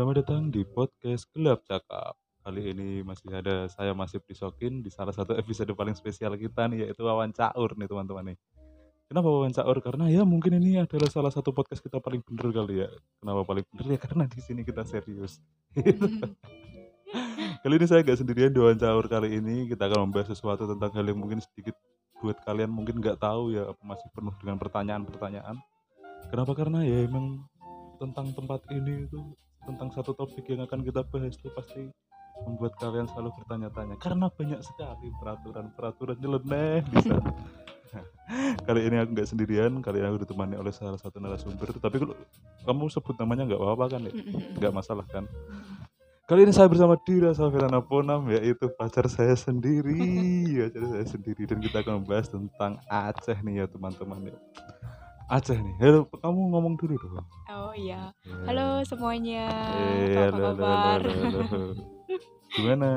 Selamat datang di podcast Gelap Cakap. Kali ini masih ada saya masih Pisokin di salah satu episode paling spesial kita nih yaitu Wawan Caur nih teman-teman nih. Kenapa Wawan Caur? Karena ya mungkin ini adalah salah satu podcast kita paling bener kali ya. Kenapa paling bener ya karena di sini kita serius. kali ini saya gak sendirian di Wawan Caur kali ini kita akan membahas sesuatu tentang hal yang mungkin sedikit buat kalian mungkin nggak tahu ya masih penuh dengan pertanyaan-pertanyaan. Kenapa? Karena ya emang tentang tempat ini itu tentang satu topik yang akan kita bahas itu pasti membuat kalian selalu bertanya-tanya karena banyak sekali peraturan-peraturan nyeleneh di sana. kali ini aku nggak sendirian, kali ini aku ditemani oleh salah satu narasumber. Tapi kalau kamu sebut namanya nggak apa-apa kan ya? Nggak masalah kan? Kali ini saya bersama Dira Safirana Ponam yaitu pacar saya sendiri, pacar saya sendiri dan kita akan membahas tentang Aceh nih ya teman-teman ya. Aceh nih. Halo, kamu ngomong dulu dong. Oh iya. Halo semuanya. Eh, Apa halo, halo, kabar? halo, halo, halo. Gimana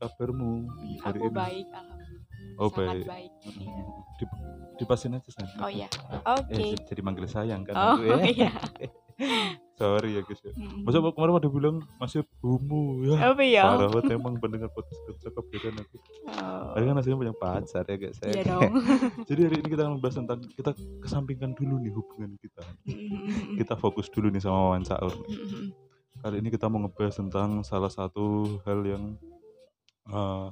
kabarmu hari Aku ini? baik, alhamdulillah. Oh, Sangat baik. baik. Iya. Di, dipasin aja san. Oh iya. Eh, Oke. j- jadi manggil sayang kan Oh ya. iya. Sorry ya guys. ya. Mm. Masa kemarin ada bilang masih bumu ya. Apa ya? Parah banget emang pendengar podcast cakep kan aku. Oh, kan hasilnya punya pacar ya guys. Iya ya. dong. Jadi hari ini kita akan membahas tentang kita kesampingkan dulu nih hubungan kita. Kita fokus dulu nih sama Wawan Caur. mm, mm. Kali ini kita mau ngebahas tentang salah satu hal yang eh,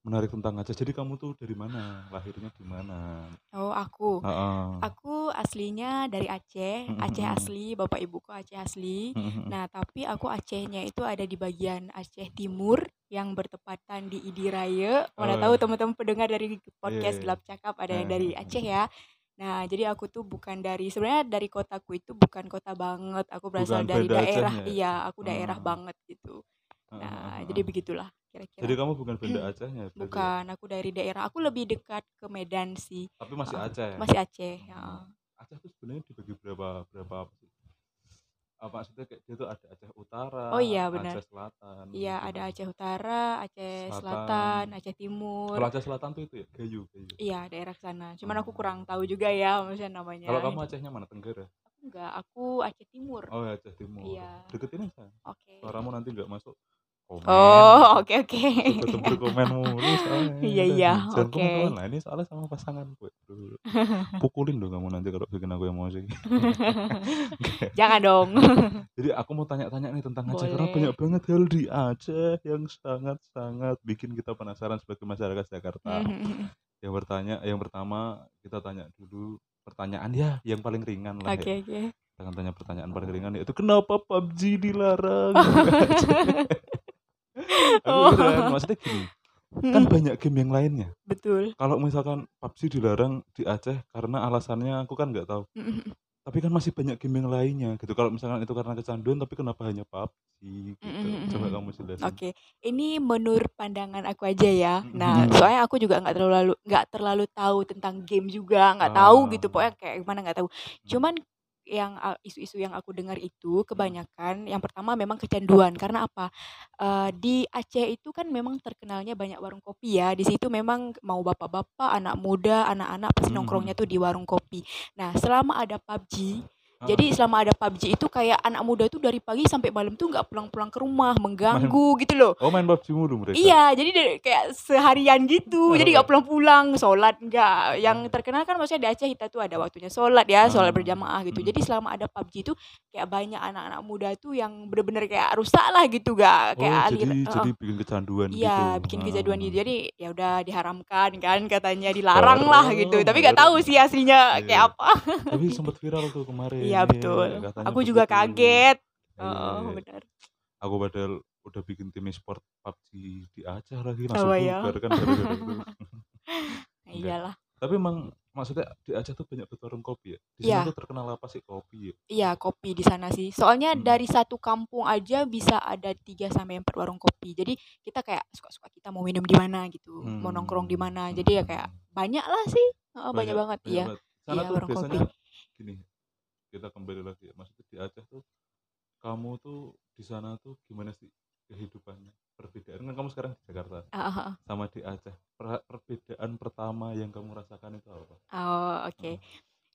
menarik tentang Aceh. Jadi kamu tuh dari mana? Lahirnya di mana? Oh aku. Heeh. Aku aslinya dari Aceh, Aceh asli, bapak ibuku Aceh asli. Nah, tapi aku Acehnya itu ada di bagian Aceh Timur yang bertepatan di Idiraya. Mana Oh. tahu teman-teman pendengar dari podcast iya. Gelap Cakap ada yang dari eh, Aceh ya. Nah, jadi aku tuh bukan dari sebenarnya dari kotaku itu bukan kota banget. Aku berasal Bukan dari daerah. Ya? Iya, aku daerah Oh. banget gitu. Nah, heeh, jadi heeh. Begitulah Jadi kira-kira. kamu bukan benda Acehnya berarti ya? Bukan, aku dari daerah. Aku lebih dekat ke Medan sih. Tapi masih Heeh, Aceh. Masih Aceh, ya. Aceh tuh sebenarnya dibagi berapa berapa apa sih? Apa maksudnya kayak dia tuh ada Aceh Utara, Oh iya, benar. Aceh Selatan, Iya, gitu. ada Aceh Utara, Aceh Selatan. Selatan, Aceh Timur. Kalau Aceh Selatan tuh itu ya Gayo, Gayo. Iya, daerah sana. Cuman aku Oh. kurang tahu juga ya maksudnya namanya. Kalau kamu Acehnya mana? Tenggara? Enggak, aku Aceh Timur. Oh ya Aceh Timur. Iya. Deketin aja. Oke. Suaramu nanti nggak masuk komen. Oh, oke oke. Ketemu komen mulu soalnya. Iya, iya, oke. komen-komen lah. Ini soalnya sama pasangan gue. Pukulin dong kamu nanti kalau bikin aku emosi. Jangan dong. Jadi aku mau tanya-tanya nih tentang Aceh karena Boleh. banyak banget hal di Aceh yang sangat-sangat bikin kita penasaran sebagai masyarakat Jakarta. Yang bertanya, yang pertama kita tanya dulu pertanyaan ya yang paling ringan lah ya. Oke oke. Kita akan tanya pertanyaan paling ringan yaitu kenapa PUBG dilarang? Oh. beneran, maksudnya gini, kan banyak game yang lainnya. Betul. Kalau misalkan PUBG dilarang di Aceh karena alasannya aku kan nggak tahu. Tapi kan masih banyak game yang lainnya gitu. Kalau misalkan itu karena kecanduan, tapi kenapa hanya PUBG gitu? Coba kamu jelasin. Oke, ini menurut pandangan aku aja ya. Nah, soalnya aku juga nggak terlalu nggak terlalu tahu tentang game juga, nggak tahu gitu. Ah. Pokoknya kayak gimana nggak tahu. Cuman yang uh, isu-isu yang aku dengar itu kebanyakan yang pertama memang kecanduan karena apa Eh, di Aceh itu kan memang terkenalnya banyak warung kopi ya di situ memang mau bapak-bapak anak muda anak-anak pasti Mhm. nongkrongnya tuh di warung kopi nah selama ada PUBG. Jadi selama ada PUBG itu kayak anak muda tuh dari pagi sampai malam tuh nggak pulang-pulang ke rumah mengganggu gitu loh Oh main PUBG mulu mereka? Iya, jadi dari- kayak seharian gitu. Jadi Oh. nggak pulang-pulang, sholat nggak. Yang terkenal kan maksudnya di Aceh kita tuh ada waktunya sholat ya, sholat Ah. berjamaah gitu. Hmm. Jadi selama ada PUBG itu kayak banyak anak-anak muda tuh yang bener-bener kayak rusak lah gitu, gak Oh kayak jadi alir. jadi bikin kecanduan gitu. Iya, bikin kejaduan Ah. gitu. Jadi ya udah diharamkan kan katanya dilarang lah gitu. Tapi nggak tahu sih aslinya Iya. kayak apa. Tapi sempat viral tuh kemarin. Iya betul. katanya Aku juga begitu. kaget. Iya, Oh, iya. benar. Aku padahal udah bikin tim e-sport PUBG di Aceh lagi langsung Oh, ya. bubar kan gara-gara itu. Iyalah. Tapi emang maksudnya di Aceh tuh banyak warung kopi ya. Di Iya. sana tuh terkenal apa sih kopi ya? Iya, kopi di sana sih. Soalnya Hmm. dari satu kampung aja bisa ada 3 sampai 4 warung kopi. Jadi kita kayak suka-suka kita mau minum di mana gitu, mau nongkrong di mana. Jadi ya kayak banyak lah sih. Heeh, banyak, banget iya. banget. Sana Iya, tuh warung biasanya gini. Kita kembali lagi ya. Maksudnya di Aceh tuh kamu tuh di sana tuh gimana sih kehidupannya? Perbedaan kan kamu sekarang di Jakarta ah. sama di Aceh. Per- perbedaan pertama yang kamu rasakan itu apa? Oh, oke.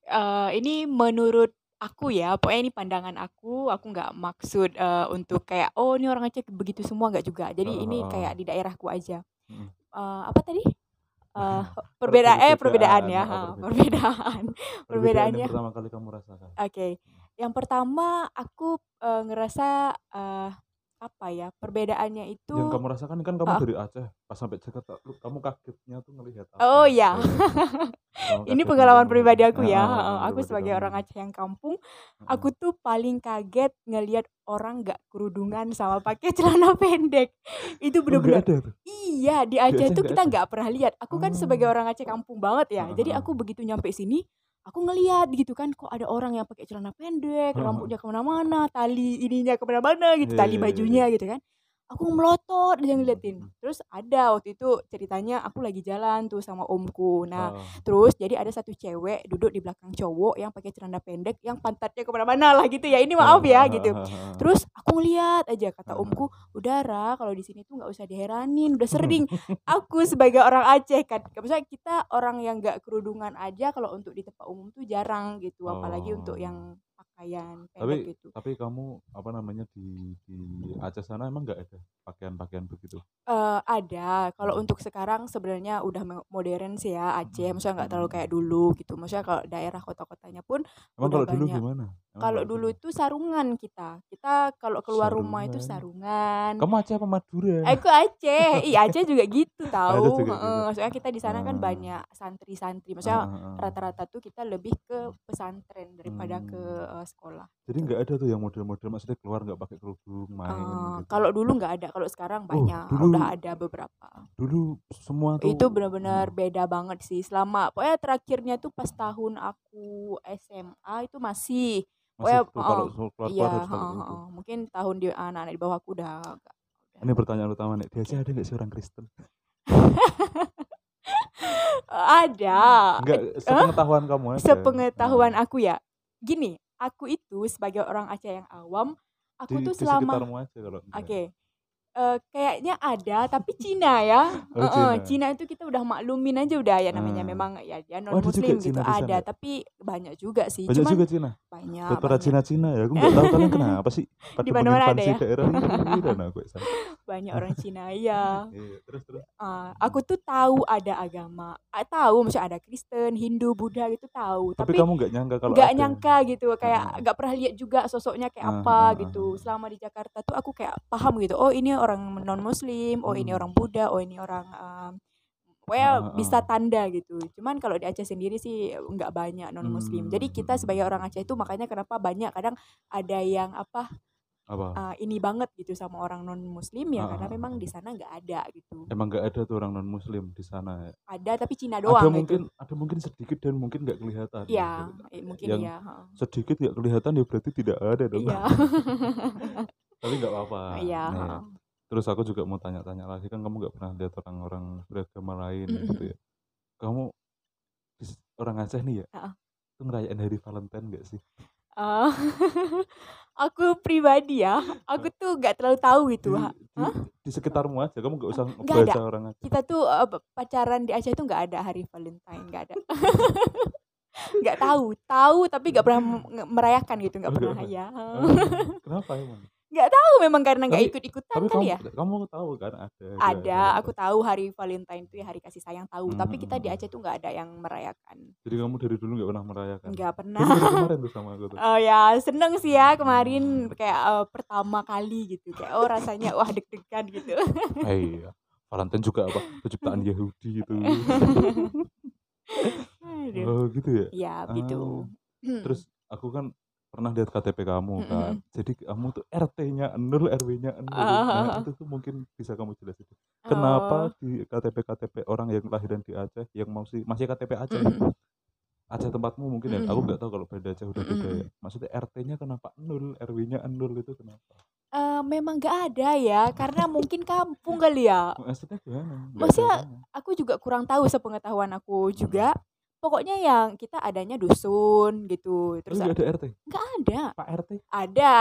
Eh, ini menurut aku ya, pokoknya ini pandangan aku, aku nggak maksud, eee, untuk kayak, "Oh ini orang Aceh begitu semua," nggak juga. Jadi Heeh ini kayak di daerahku aja. Eee, apa tadi? Eee, perbeda eh, perbedaan Perbedaan, ya, heeh, heeh, perbedaan. perbedaan. Perbedaan yang Perbedaannya pertama kali kamu rasakan? Oke. Yang pertama aku, eee, ngerasa, eee, apa ya, perbedaannya itu Yang kamu rasakan kan kamu heeh. dari Aceh, pas sampai Jakarta lu kamu kagetnya tuh ngelihat apa? Oh iya. Kamu Ini tuh pengalaman pribadi aku ya, Aku sebagai kamu. orang Aceh yang kampung, aku tuh paling kaget ngelihat orang nggak kerudungan sama pakai celana pendek. Itu Oh tuh? iya, di Di Aceh itu nggak kita nggak pernah lihat. Aku kan sebagai Oh. orang Aceh kampung banget ya, jadi aku begitu nyampe sini, aku ngelihat gitu kan, kok ada orang yang pakai celana pendek, rambutnya ke mana-mana, tali ininya ke mana-mana gitu, Iya tali iya iya. bajunya gitu kan. Aku melotot aja Mhm ngeliatin. Terus ada waktu itu ceritanya aku lagi jalan tuh sama omku. Nah, Heeh. terus jadi ada satu cewek duduk di belakang cowok yang pakai celana pendek yang pantatnya ke mana-mana lah gitu ya. Ini maaf ya gitu. Terus aku ngeliat aja kata omku, heeh. "Udah Ra, kalau di sini tuh nggak usah diheranin, udah sering." Aku sebagai orang Aceh kan, maksudnya kita orang yang nggak kerudungan aja kalau untuk di tempat umum tuh jarang gitu, apalagi untuk Oh. yang pakaian Tapi gitu. tapi kamu apa namanya di di Aceh sana emang nggak ada pakaian-pakaian begitu? Eee, ada. Kalau Mhm. untuk sekarang sebenarnya udah modern sih ya Aceh, Mhm maksudnya nggak terlalu mhm kayak dulu gitu. Maksudnya kalau daerah kota-kotanya pun Emang kalau dulu gimana? Emang Kalau dulu itu sarungan kita. Kita kalau keluar rumah itu Sarungan. sarungan. Kamu Aceh apa Madura? Aku Aceh. Ih, Aceh juga gitu tahu, juga gitu. Maksudnya kita di sana kan Oh. banyak santri-santri, maksudnya rata-rata tuh kita lebih ke pesantren daripada ke, Mmm. eee, sekolah, Jadi gitu. nggak ada tuh yang model-model maksudnya keluar nggak pakai kerudung, main Eee, gitu? kalau dulu nggak ada, kalau sekarang Oh, banyak, dulu udah ada beberapa. dulu semua Itu tuh bener-bener heeh. beda banget sih, selama pokoknya terakhirnya tuh pas tahun aku SMA itu masih, Masih tuh heeh, kalau mau keluar-keluar iya, harus heeh kerudung. heeh. Mungkin tahun di anak-anak di bawah aku udah Ini pertanyaan utama nih, di oke. Aceh ada nggak sih orang Kristen? Ada. Nggak, Ed hah? sepengetahuan kamu aja. Sepengetahuan Heeh. aku ya, gini, aku itu sebagai orang Aceh yang awam, aku Di tuh di selama sekitarmu aja eee, kayaknya ada, tapi Cina ya, Oh, heeh. Cina. Cina itu kita udah maklumin aja udah ya namanya Ah. memang ya dia ada juga non-muslim gitu, Cina sana ada, ya? tapi banyak juga sih, Banyak cuman juga Cina? banyak para banyak. Cina-Cina ya, aku nggak tahu kalian kenapa sih Di pada mana-mana ada ya? daerah dan aku ya. Banyak orang Cina, iya. Iya, terus terus? Eee, aku tuh tahu ada agama, eee, tahu maksudnya ada Kristen, Hindu, Buddha gitu tahu, Tapi tapi kamu nggak nyangka kalau nggak nyangka gitu, kayak Heeh. nggak pernah lihat juga sosoknya kayak Heeh apa gitu. Selama di Jakarta tuh aku kayak paham gitu, oh ini orang non-muslim, oh ini Mmm. orang Buddha, oh ini orang, mmm, pokoknya Heeh bisa heeh. tanda gitu. Cuman kalau di Aceh sendiri sih nggak banyak non-muslim. Jadi Mmm, kita mhm sebagai mhm. orang Aceh itu makanya kenapa banyak kadang ada yang apa, Apa? eee, ini banget gitu sama orang non-muslim ya Heeh karena memang di sana nggak ada gitu. Emang nggak ada tuh orang non-muslim di sana ya? Ada, tapi Cina Ada doang gitu. mungkin ada mungkin sedikit dan mungkin nggak kelihatan ya, Iya, gitu. i mungkin Yang heeh. sedikit nggak kelihatan ya berarti tidak ada dong. Iya. Tapi nggak apa-apa. Iya, heeh. Terus aku juga mau tanya-tanya lagi, kan kamu nggak pernah lihat orang-orang beragama lain Mhm gitu mhm. ya. Kamu orang Aceh nih ya, Heeh. tuh ngerayain hari Valentine nggak sih? Eee, aku pribadi ya, aku tuh nggak terlalu tahu gitu, Di di di sekitarmu aja, kamu nggak usah nggak ada. orang Aceh. Kita tuh, be pacaran di Aceh itu nggak ada hari Valentine, nggak ada. Nggak tahu, tahu tapi nggak pernah merayakan gitu, Oh, nggak nggak pernah ya. Oh, kenapa emang? Tahu memang karena nggak ikut-ikutan kali kamu ya? kamu tahu kan ada Ada, aku Valentine? tahu hari Valentine itu ya hari kasih sayang tahu, Mmm, tapi kita di mhm. Aceh tuh nggak ada yang merayakan. Jadi kamu dari dulu nggak pernah merayakan? Nggak pernah. baru kemarin tuh sama aku tuh. Oh ya, seneng sih ya kemarin Mmm. kayak, eee, pertama kali gitu, kayak oh rasanya wah deg-degan gitu. Iya, Valentine juga apa, penciptaan Yahudi itu. Aduh. Oh, gitu ya? Iya, gitu. Ah, terus aku kan pernah lihat KTP kamu kan, mhm. jadi kamu tuh RT-nya 0, RW-nya 0. Heeh heeh Nah, heeh. itu tuh mungkin bisa kamu jelasin. Kenapa Oh. di KTP-KTP orang yang kelahiran di Aceh, yang masih masih KTP Aceh ya, mhm. Aceh tempatmu mungkin ya, Mhm aku mhm. nggak tahu kalau Banda Aceh udah beda ya. Maksudnya RT-nya kenapa 0, RW-nya 0 itu kenapa? Eee, memang nggak ada ya, karena mungkin kampung kali ya. Maksudnya gimana? Maksudnya aku juga kurang tahu sepengetahuan aku juga, pokoknya yang kita adanya dusun gitu, terus nggak ada RT? nggak ada. Pak RT? Ada,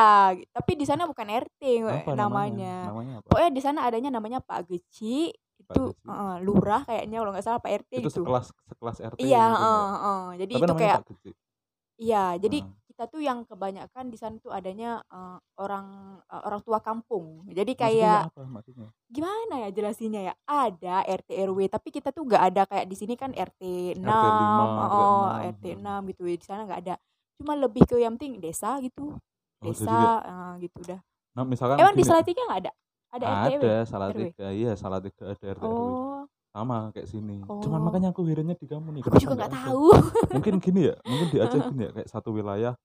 tapi di sana bukan RT Apa namanya? namanya. Namanya apa? Pokoknya di sana adanya namanya Pak Geci, itu heeh, lurah kayaknya kalau nggak salah, Pak RT Itu gitu. sekelas sekelas RT Iya, gitu heeh heeh. Jadi Tapi itu kayak iya, jadi Heeh. Kita tuh yang kebanyakan di sana tuh adanya uh, orang uh, orang tua kampung. Jadi Maksudnya kayak apa maksudnya? gimana ya jelasinnya ya? Ada RT RW, tapi kita tuh nggak ada kayak di sini kan RT 6, lima, oh, RT RT enam. 6 gitu. Di sana nggak ada. Cuma lebih ke yang penting desa gitu. Oh, Desa kayak uh, gitu dah. nah misalkan Emang di Salatiga nggak ada? Ada RT RW? ada salah RW? tiga, iya salah tiga ada RT RW. Sama kayak sini. Cuman oh. makanya aku herannya di kamu nih, Aku juga nggak tahu. Mungkin gini ya, mungkin di Aceh gini ya, kayak satu wilayah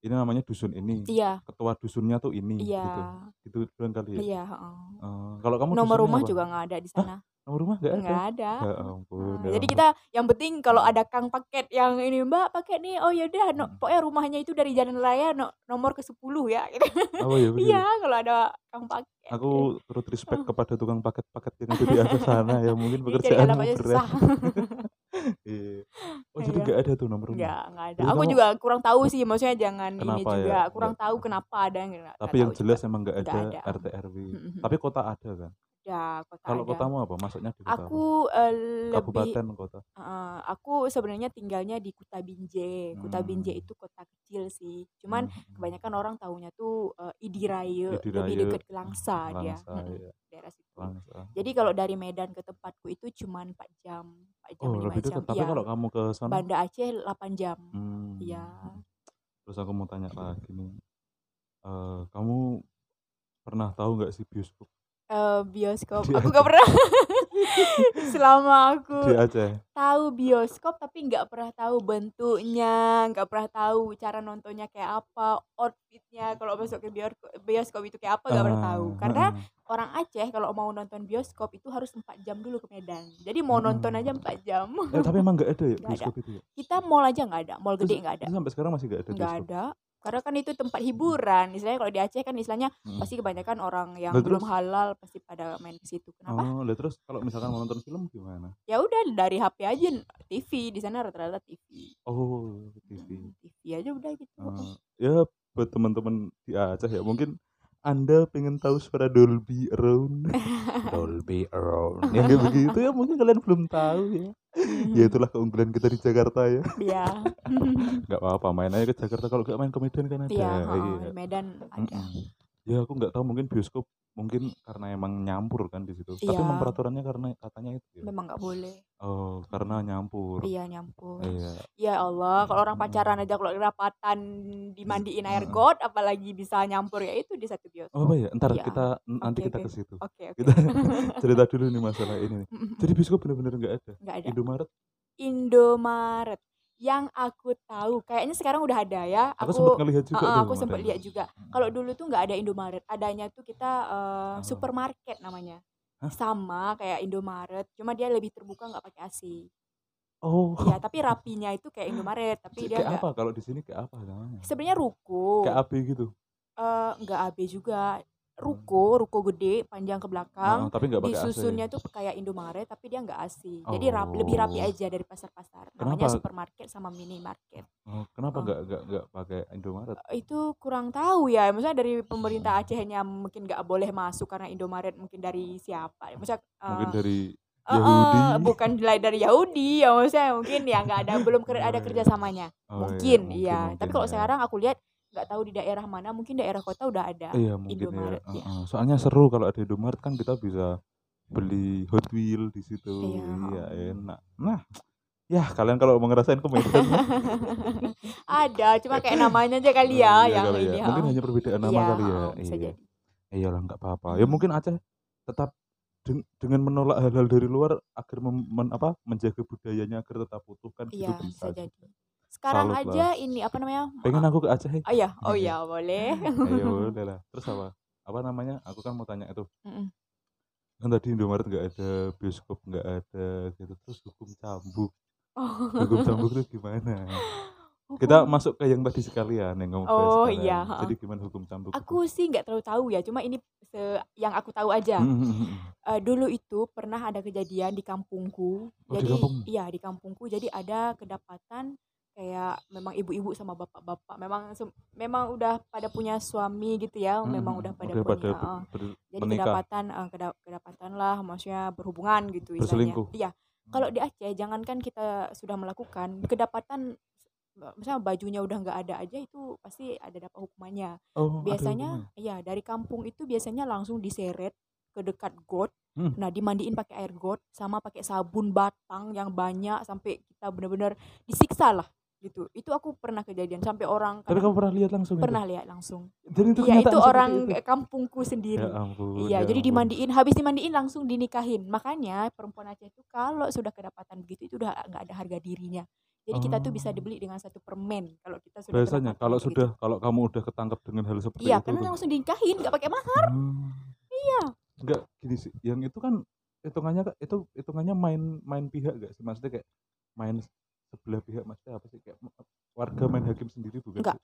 ini namanya dusun ini, Iya, ketua dusunnya tuh ini iya, gitu. Gitu doang kali ya. iya. Eh, kalau kamu Nomor rumah apa? juga nggak ada di Hah? Nomor rumah nggak ada? Nggak ada. Ya ampun, Nah, ya jadi ampun. kita yang penting kalau ada kang paket yang ini mbak paket nih oh yaudah no, Mm. pokoknya rumahnya itu dari jalan raya no- nomor ke 10 ya gitu. Oh iya iya kalau ada kang paket Aku turut respect kepada tukang paket-paket yang ada di atas sana ya mungkin Jadi pekerjaanmu alamatnya berat. susah Iya. Oh jadi Iya. nggak ada tuh nomor rumah. nggak nggak ada Jadi aku kamu juga kurang tahu sih maksudnya jangan ini ya? juga kurang Nggak. tahu kenapa ada nggak Tapi yang tahu juga jelas emang nggak ada ada RT RW. Mm-mm. Tapi kota ada kan? Ya kota Kalau ada kotamu apa? Masuknya di kota aku eh, lebih Kabupaten kota. eh, aku sebenarnya tinggalnya di Kuta Binjai Kuta Binjai Hmm. itu kota kecil sih cuman Hmm. kebanyakan orang tahunya tuh eh, Idiraya Idi lebih dekat ke Langsa dia Langsa Mm-mm, ya. daerah situ Langsa. jadi kalau dari Medan ke tempatku itu cuman 4 jam 4 jam Oh 5 lebih jam dekat. Tapi iya kalau kamu ke sana, Banda Aceh 8 jam hmm. iya Terus aku mau tanya lagi nih. Eh, kamu pernah tahu nggak sih bioskop Eh, bioskop. Di aku Aceh? gak pernah. Selama aku Di Aceh. tahu bioskop tapi nggak pernah tahu bentuknya nggak pernah tahu cara nontonnya kayak apa outfitnya. Kalau masuk ke bioskop itu kayak apa nggak pernah tahu. Ah, karena heeh. orang Aceh kalau mau nonton bioskop itu harus 4 jam dulu ke Medan. Jadi mau nonton Heeh. aja 4 jam. Eh, tapi emang nggak ada ya ada. bioskop itu ya? kita mall aja nggak ada. Mall gede nggak ada. sampai sekarang masih nggak ada nggak ada karena kan itu tempat hiburan istilahnya kalau di Aceh kan istilahnya Mm. pasti kebanyakan orang yang Lah belum terus, halal pasti pada main ke situ kenapa oh, lah terus kalau misalkan mau nonton film gimana? ya udah dari HP aja TV di sana rata-rata TV Oh, TV. Mm, TV aja udah gitu Eh, ya buat teman-teman di Aceh ya mungkin anda pengen tahu suara Dolby Around? Dolby Around. Yang kayak begitu ya mungkin kalian belum tahu ya. Ya itulah keunggulan kita di Jakarta ya. Iya. nggak apa-apa main aja ke Jakarta. Kalau nggak main ke Medan kan ada. Iya, di Medan ada. Ya aku nggak tahu mungkin bioskop mungkin karena emang nyampur kan di situ tapi emang Iya, peraturannya karena katanya itu ya memang nggak boleh. oh karena nyampur Iya, nyampur. iya Ya Allah, kalau orang pacaran aja kalau rapatan dimandiin air got, apalagi bisa nyampur ya itu di satu oh bioskop. apa ya ntar Iya. kita nanti Oke, kita ke situ Oke, oke. kita cerita dulu nih masalah ini nih. jadi bioskop bener-bener nggak ada Nggak ada. Indomaret Indomaret. Yang aku tahu, kayaknya sekarang udah ada ya. aku sempat Aku ngelihat juga Heeh, tuh aku sempat lihat juga. Kalau dulu tuh nggak ada Indomaret, adanya tuh kita eh, Oh. supermarket namanya. Hah? Sama kayak Indomaret, cuma dia lebih terbuka nggak pakai AC. oh Ya, tapi rapinya itu kayak Indomaret, tapi dia kayak apa kalau di sini kayak apa namanya sebenarnya ruko. kayak AB gitu Eh nggak AB juga. Ruko, ruko gede panjang ke belakang. tapi nggak Di pakai AC tuh kayak Indomaret, tapi dia nggak AC. Jadi rap- lebih rapi oh aja dari pasar-pasar. Namanya kenapa? supermarket sama minimarket. oh, kenapa nggak nggak nggak pakai Indomaret? Itu kurang tahu ya. Maksudnya dari pemerintah Acehnya mungkin nggak boleh masuk karena Indomaret mungkin dari siapa? Maksudnya mungkin eh, dari eh, eh, Yahudi bukan dari dari Yahudi ya. Maksudnya mungkin ya nggak ada belum ada oh iya kerjasamanya. Oh iya. Mungkin mungkin iya. Mungkin tapi kalau ya sekarang aku lihat nggak tahu di daerah mana mungkin daerah kota udah ada iya mungkin ya. Indomaret ya. Heeh. soalnya seru kalau ada Indomaret kan kita bisa beli Hot Wheel di situ. Iya iya enak. Nah ya kalian kalau mau ngerasain mah ada cuma kayak namanya aja kali ya iya yang kali ya. ini mungkin heeh. hanya perbedaan nama iya kali ya. bisa iya. jadi. Iyalah nggak apa-apa. Ya mungkin Aceh tetap den- dengan menolak hal-hal dari luar agar mem- men- apa menjaga budayanya agar tetap utuh kan gitu iya bisa bisa juga. jadi sekarang salut aja lah. ini apa namanya pengen eh, aku ke Aceh oh ya oh ya boleh. Ayo boleh lah. Terus apa? Apa namanya? Aku kan mau tanya itu. Mm-mm. kan tadi Indomaret nggak ada bioskop nggak ada gitu. Terus hukum cambuk. Hukum Oh. cambuk itu gimana? Kita Hukum masuk ke yang tadi sekalian yang kamu bahas Oh sekarang iya, jadi gimana hukum cambuk itu? Aku sih nggak terlalu tahu ya, cuma ini se yang aku tahu aja. Eh, dulu itu pernah ada kejadian di kampungku. oh di Jadi kampung? iya di kampungku. Jadi ada kedapatan kayak memang ibu-ibu sama bapak-bapak memang memang udah pada punya suami gitu ya, Hmm, memang hmm, udah pada udah pada punya. ber- Jadi menikah kedapatan eh, keda- kedapatan lah, maksudnya berhubungan gitu istilahnya. Iya. Kalau di Aceh, jangankan kita sudah melakukan kedapatan misalnya bajunya udah nggak ada aja itu pasti ada dapat hukumannya. Oh, Biasanya iya dari kampung itu biasanya langsung diseret ke dekat got. Hmm. Nah, dimandiin pakai air got sama pakai sabun batang yang banyak sampai kita benar-benar disiksa lah gitu. Itu aku pernah kejadian sampai orang Tapi kadang kamu pernah lihat langsung itu? pernah lihat langsung. Jadi itu Iya, kenyataan itu orang itu? kampungku Ya sendiri. ampun, Iya, ya jadi ampun. dimandiin, habis dimandiin langsung dinikahin. Makanya perempuan Aceh itu kalau sudah kedapatan begitu itu udah nggak ada harga dirinya. Jadi kita tuh bisa Oh. dibeli dengan satu permen kalau kita sudah Biasanya kalau kayak sudah gitu. kalau kamu udah ketangkap dengan hal seperti Iya, itu karena tuh. langsung dinikahin, nggak pakai mahar. Hmm. Iya. Enggak, gini sih. Yang itu kan hitungannya itu hitungannya main main pihak gak sih? Maksudnya kayak main sebelah pihak maksudnya apa sih? Kayak warga main hakim sendiri bukan? Enggak.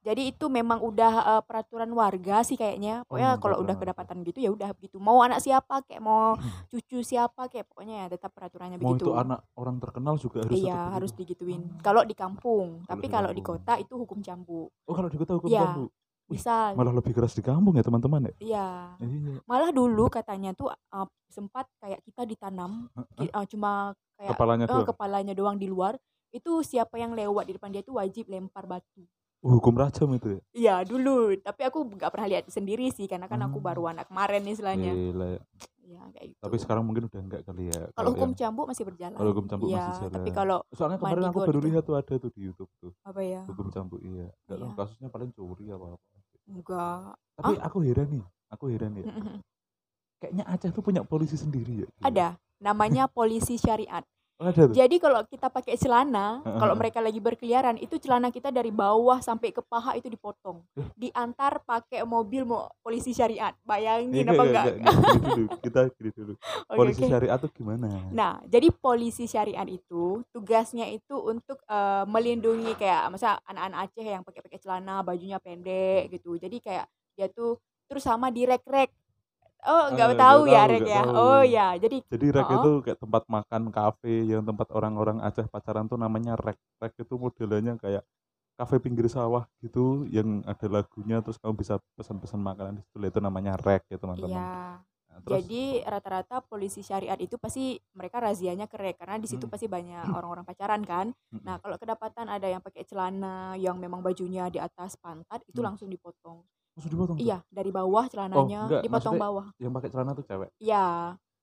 Jadi itu memang udah eh, peraturan warga sih kayaknya. Oh, Pokoknya memang kalau udah kedapatan gitu ya udah begitu. Mau anak siapa kayak mau cucu siapa kayak pokoknya ya tetap peraturannya Mau begitu. itu anak orang terkenal juga harus Iya, harus digituin. Kalau di kampung, Kalau tapi di kalau di kota itu hukum cambuk. Oh, kalau di kota hukum Iya. cambuk. Bisa. Malah lebih keras di kampung ya, teman-teman ya? Iya. Iya. Malah dulu katanya tuh uh, sempat kayak kita ditanam uh, cuma kayak Kepalanya eh, doang. kepalanya doang di luar. Itu siapa yang lewat di depan dia itu wajib lempar batu. Oh, hukum rajam itu ya? Iya dulu, tapi aku nggak pernah lihat sendiri sih karena kan aku Hmm. baru anak kemarin istilahnya. Gila ya. Iya kayak gitu. Tapi sekarang mungkin udah enggak kali ya. kalau hukum yang- cambuk masih berjalan. kalau hukum cambuk Iya, masih jalan. tapi kalau Soalnya kemarin aku baru lihat tuh ada tuh di YouTube tuh. apa ya? Hukum cambuk iya. Enggak tahu Iya. kasusnya paling curi apa apa. Enggak. Tapi aku heran nih, aku heran ya. Kayaknya Aceh tuh punya polisi sendiri ya. Ada, namanya polisi syariat. Ada tuh. Jadi kalau kita pakai celana, kalau mereka lagi berkeliaran, itu celana kita dari bawah sampai ke paha itu dipotong. Diantar pakai mobil mau polisi syariat. Bayangin enggak, apa enggak, enggak? enggak, enggak, gini dulu. Kita gini dulu. Oke, Polisi syariat tuh gimana? Nah, jadi polisi syariat itu tugasnya itu untuk eh, melindungi kayak masa anak-anak Aceh yang pakai-pakai celana, bajunya pendek gitu. Jadi kayak dia tuh terus sama di rek-rek. Oh, nggak Ah, tahu ya tahu, rek ya. tahu. Oh ya, jadi Jadi rek Oh. itu kayak tempat makan kafe yang tempat orang-orang Aceh pacaran tuh namanya rek. Rek itu modelnya kayak kafe pinggir sawah gitu yang ada lagunya terus kamu bisa pesan-pesan makanan di situ itu namanya rek ya teman-teman. iya. Nah, terus Jadi rata-rata polisi syariat itu pasti mereka razianya kerek karena di situ Hmm. pasti banyak orang-orang pacaran kan. Mm-mm. Nah, kalau kedapatan ada yang pakai celana yang memang bajunya di atas pantat itu Hmm. langsung dipotong. Terus dipotong tuh? Iya, dari bawah celananya enggak, dipotong bawah. Yang pakai celana tuh cewek. Iya,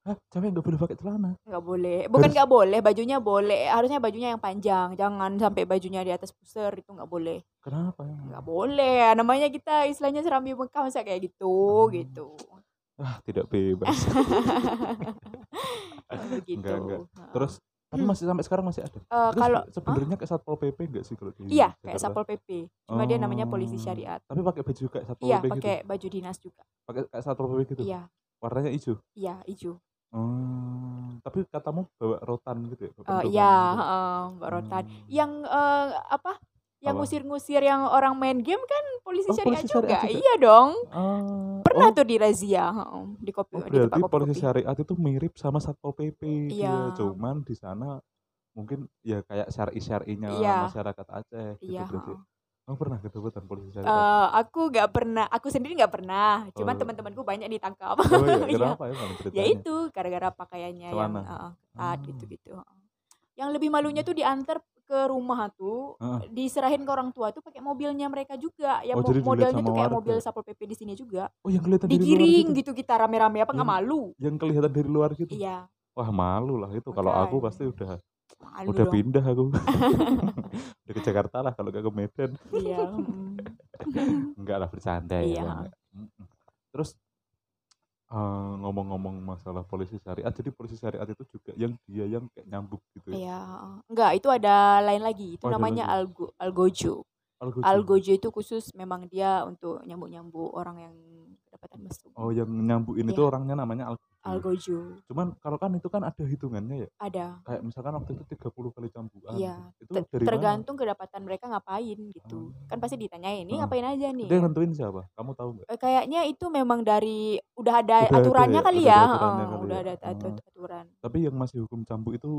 Hah, cewek nggak boleh pakai celana? nggak boleh. Bukan nggak boleh, bajunya boleh. Harusnya bajunya yang panjang. Jangan sampai bajunya di atas pusar itu nggak boleh. Kenapa? Nggak boleh. Namanya kita istilahnya serambi Mekah masa kayak gitu, Hmm. gitu. Ah, tidak bebas. Begitu. Enggak, enggak. Heeh. Terus tapi Hmm. masih sampai sekarang masih ada. Itu kalau se- sebenarnya kayak satpol pp enggak sih kalau di Iya, kayak Jakarta? Satpol PP. Cuma dia namanya polisi Oh, syariat. Tapi pakai baju kayak satpol Iya, pp gitu. pakai baju dinas juga. Pakai kayak satpol pp gitu. Iya, Warnanya hijau. iya, hijau. Oh, tapi katamu bawa rotan gitu ya? bawa pentungan iya, gitu. heeh, Mbak Rotan. Hmm. Yang eh, apa? Yang Apa? ngusir-ngusir yang orang main game kan polisi Oh, syariat polisi juga. juga? Iya dong. Ah, Pernah oh, tuh di razia, heeh, di kopi oh, di tempat berarti polisi kopi-kopi. syariat itu mirip sama satpol pp dia. Iya. Cuman di sana mungkin ya kayak syari syarinya Iya. masyarakat Aceh gitu Iya, berarti. Oh pernah ketemuan polisi syariat? Eh, aku nggak pernah, aku sendiri nggak pernah. Cuman Oh. teman-temanku banyak ditangkap. oh iya, Iya. kenapa ya Ya itu gara-gara pakaiannya yang Celana. heeh, ketat Ah. gitu-gitu. Yang lebih malunya tuh diantar ke rumah tuh, Heeh. diserahin ke orang tua tuh pakai mobilnya mereka juga. Yang Oh, mo- jadi dilihat modelnya sama tuh kayak warga. mobil Satpol PP di sini juga. Oh yang kelihatan dari luar Digiring gitu? gitu kita rame-rame apa nggak malu? Yang kelihatan dari luar gitu? Iya, Wah malu lah itu. Kalau aku Makanya. pasti udah malu udah dong. pindah aku. udah ke Jakarta lah kalau gak ke Medan. Iya. mm. Enggak lah bercanda ya. Iya. Bang. Mm-mm. Terus eh, ngomong-ngomong masalah polisi syariat, jadi polisi syariat itu juga yang dia yang kayak nyambuk gitu ya. Iya, enggak, itu ada lain lagi. Itu Oh, namanya lagi. algo algojo. Algojo. Algojo itu khusus memang dia untuk nyambuk-nyambuk orang yang kedapatan mesum. Oh yang nyambukin itu Iya. orangnya namanya algojo. Algojo. Cuman kalau kan itu kan ada hitungannya ya. Ada. Kayak misalkan waktu itu 30 kali cambukan. Iya. gitu. Itu Ter- dari mana? tergantung kedapatan mereka ngapain gitu. Oh. Kan pasti ditanyain, ini Heeh. ngapain aja nih? Yang nentuin siapa? Kamu tahu nggak? Eh, kayaknya itu memang dari udah ada Udah ada aturannya ya? kali Udah ya. ada aturannya heeh, kali udah ya? ada atu- Oh. aturan. Tapi yang masih hukum cambuk itu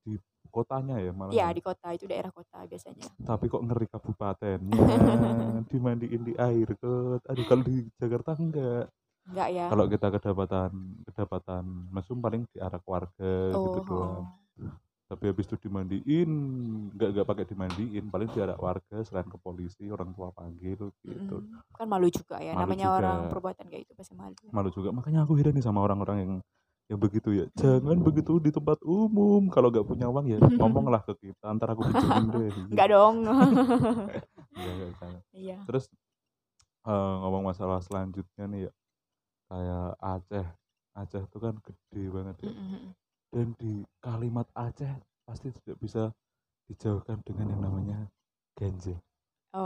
di kotanya ya malah. Iya, di kota itu daerah kota biasanya. Tapi kok ngeri kabupatennya dimandiin di air kot. Aduh kalau di Jakarta enggak. Enggak ya? Kalau kita kedapatan kedapatan mesum paling di arah keluarga gitu Oh, doang. heeh. Tapi habis itu dimandiin nggak nggak pakai dimandiin paling diarak warga selain ke polisi orang tua panggil gitu. Mm, kan malu juga ya Malu namanya orang juga. perbuatan kayak itu pasti malu. Malu juga. Makanya aku heran nih sama orang-orang yang yang begitu ya. Jangan begitu di tempat umum. Kalau nggak punya uang ya ngomonglah ke kita. Antar aku pinjemin deh. Enggak dong. Jangan. iya. Terus eh, ngomong masalah selanjutnya nih ya kayak Aceh Aceh itu kan gede banget ya dan di kalimat Aceh pasti tidak bisa dijauhkan dengan yang namanya ganja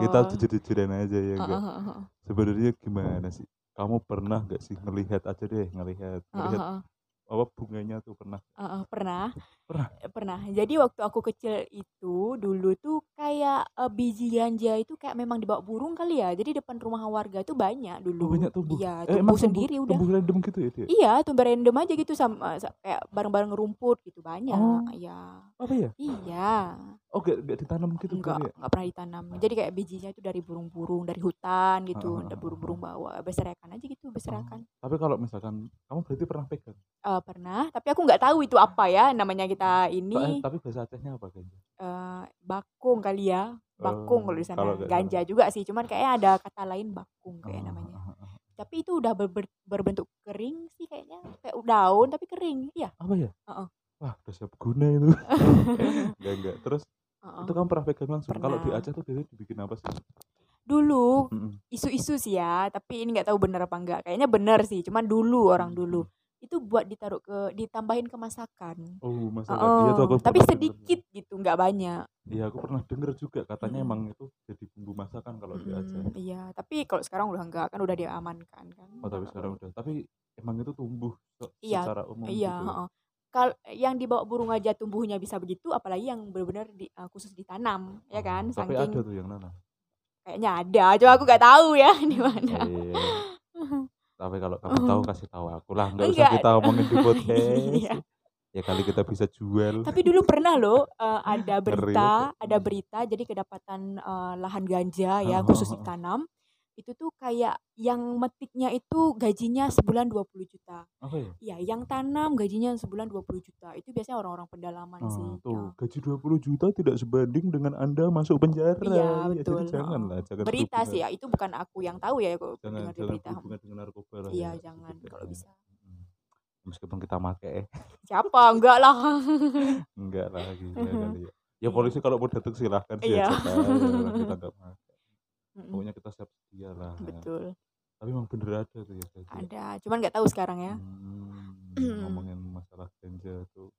kita Oh. jujur-jujuran aja ya enggak heeh, heeh. sebenarnya gimana sih kamu pernah nggak sih ngelihat aja deh ngelihat ngelihat heeh. Apa bunganya tuh pernah? Heeh, pernah. Pernah? Eh, pernah. Jadi waktu aku kecil itu dulu tuh kayak eh, biji ganja itu kayak memang dibawa burung kali ya. Jadi depan rumah warga tuh banyak oh, dulu banyak tumbuh? Iya eh, tumbuh emang tumbuh, sendiri udah. tumbuh random gitu ya dia iya tumbuh random aja gitu sama sa- kayak bareng-bareng rumput gitu banyak. Oh. iya. apa ya? Iya. Oh gak, gak ditanam gitu enggak kali ya? enggak pernah ditanam. Jadi kayak bijinya itu dari burung-burung dari hutan gitu. Ada heeh, burung-burung bawa berserakan aja gitu berserakan. tapi kalau misalkan kamu berarti pernah pegang Eh, pernah tapi aku nggak tahu itu apa ya namanya kita ini. Tapi bahasa Acehnya apa ganja? Eh, bakung kali ya bakung kalau di Eh, sana. ganja juga sih cuman kayaknya ada kata lain bakung kayak Ah, namanya ah. tapi itu udah ber- ber- berbentuk kering sih kayaknya kayak daun tapi kering iya. Apa ya? Heeh. wah udah siap guna itu. Enggak enggak terus Heeh. itu kamu pernah pegang langsung? Kalau di. Aceh tuh biasanya dibikin apa sih? Dulu isu-isu sih ya tapi ini nggak tahu bener apa enggak kayaknya bener sih cuman dulu orang Hmm. dulu itu buat ditaruh ke ditambahin ke masakan oh masalah iya tuh aku tapi pernah denger. sedikit gitu nggak banyak iya aku pernah denger juga katanya Mm-mm. emang itu jadi bumbu masakan kalau di Aceh Mm-mm, iya tapi kalau sekarang udah enggak kan udah diamankan kan oh tapi sekarang udah tapi emang itu tumbuh Iya, secara umum iya gitu ya? heeh. Kal yang dibawa burung aja tumbuhnya bisa begitu apalagi yang benar-benar di, eh, khusus ditanam ya kan Oh, tapi saking ada tuh yang nanam kayaknya ada cuma aku nggak tahu ya di mana Iya. tapi kalau kamu tahu kasih tahu aku lah nggak usah kita omongin di podcast. Iya. ya kali kita bisa jual. Tapi dulu pernah loh eh, ada berita ada berita jadi kedapatan eh, lahan ganja ya khusus ditanam itu tuh kayak yang metiknya itu gajinya sebulan 20 juta apa ya ya yang tanam gajinya sebulan 20 juta itu biasanya orang-orang pedalaman Ah, sih tuh Ya. gaji 20 juta tidak sebanding dengan anda masuk penjara Iya Ya, betul. jadi janganlah heeh. jangan berita sih ya itu bukan aku yang tahu ya kok jangan dengar jangan berita. dengan narkoba lah Iya ya, jangan gitu. kalau bisa. Meskipun kita make eh Siapa? Enggak lah. enggak lah kali ya ya polisi kalau mau datang silahkan sih Iya. aja kita enggak Mm-mm, pokoknya kita siap sedia lah Betul. tapi emang bener ada tuh ya gaji. Ada. Cuman nggak tahu sekarang ya. Hmm, ngomongin masalah ganja tuh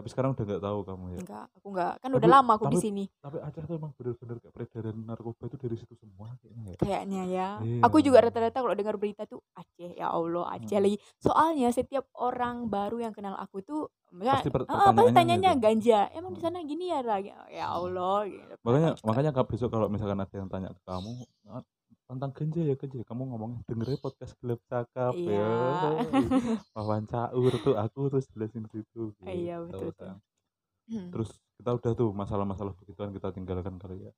tapi sekarang udah nggak tahu kamu ya Enggak. Aku enggak. Kan Tapi- udah lama aku di sini. tapi Aceh tuh emang bener-bener kayak peredaran narkoba itu dari situ semua kayaknya ya Kayaknya ya. Iya. Aku juga rata-rata kalau dengar berita tuh Aceh. Ya Allah Aceh Hmm. lagi. Soalnya setiap orang baru yang kenal aku tuh misalnya, Pasti per- "Ah, pasti pertanyaannya tanyanya gitu. ganja. Emang di Hmm. sana gini ya lagi. Ya Allah. gitu. makanya makanya besok kalau misalkan ada yang tanya ke kamu "Ah, tentang ganja ya ganja kamu ngomongnya dengerin podcast gelap cakap Iya. ya. Wawancaur tuh aku terus jelasin situ Iya, gitu, betul, betul. Sang. Hmm. terus kita udah tuh masalah-masalah begituan kita tinggalkan kali ya.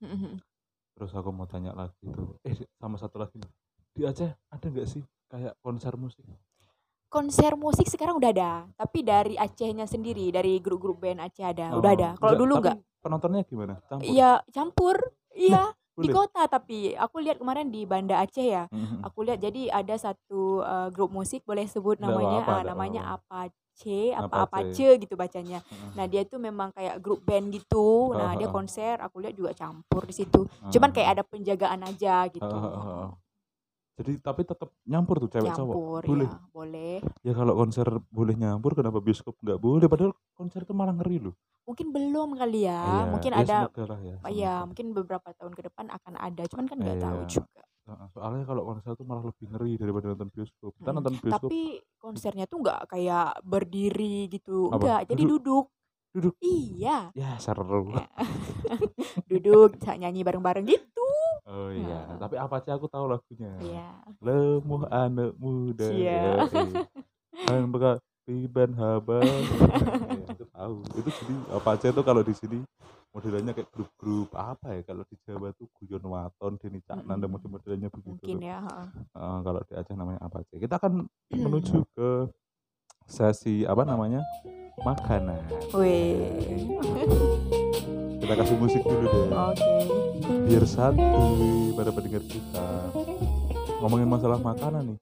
Terus aku mau tanya lagi tuh eh sama satu lagi nih. Di Aceh ada nggak sih kayak konser musik? Konser musik sekarang udah ada tapi dari Acehnya sendiri dari grup-grup band Aceh ada. Oh, udah ada. Kalau dulu tapi enggak penontonnya gimana? Campur? Iya campur. Iya di boleh? kota tapi aku lihat kemarin di Banda Aceh ya Mhm. aku lihat jadi ada satu eh, grup musik boleh sebut namanya apa-apa, ah, namanya apa-apa. Apache apa Apache. Apache gitu bacanya Mhm. nah dia itu memang kayak grup band gitu nah Ah, dia konser aku lihat juga campur di situ cuman kayak ada penjagaan aja gitu. Jadi tapi tetap nyampur tuh cewek cowok campur boleh ya boleh ya kalau konser boleh nyampur kenapa bioskop nggak boleh padahal konser itu malah ngeri loh mungkin belum kali ya Iya, mungkin ya ada semoga lah ya Iya, semoga. mungkin beberapa tahun ke depan akan ada, cuman kan nggak tahu Iya. juga. Heeh, soalnya kalau konser itu malah lebih ngeri daripada nonton bioskop kita Mm, nonton bioskop Tapi konsernya tuh nggak kayak berdiri gitu, Apa? enggak. Jadi duduk. Duduk? Iya, ya seru Ya. duduk bisa nyanyi bareng-bareng gitu. oh iya Heeh. tapi apa sih aku tahu lagunya Iya. lemuh anak muda Iya. kan bekas piban haba ya, itu tahu itu jadi apa aja tuh kalau di sini modelannya kayak grup-grup apa ya kalau di Jawa tuh guyon waton Deni Caknan dan Mm-mm. model-modelannya begitu Mungkin ya. heeh. Eh, kalau di Aceh namanya apa aja kita akan menuju ke sesi apa namanya makanan. Wih. Kita kasih musik dulu deh. Oke. Biar santuy pada pendengar kita. Ngomongin masalah makanan nih.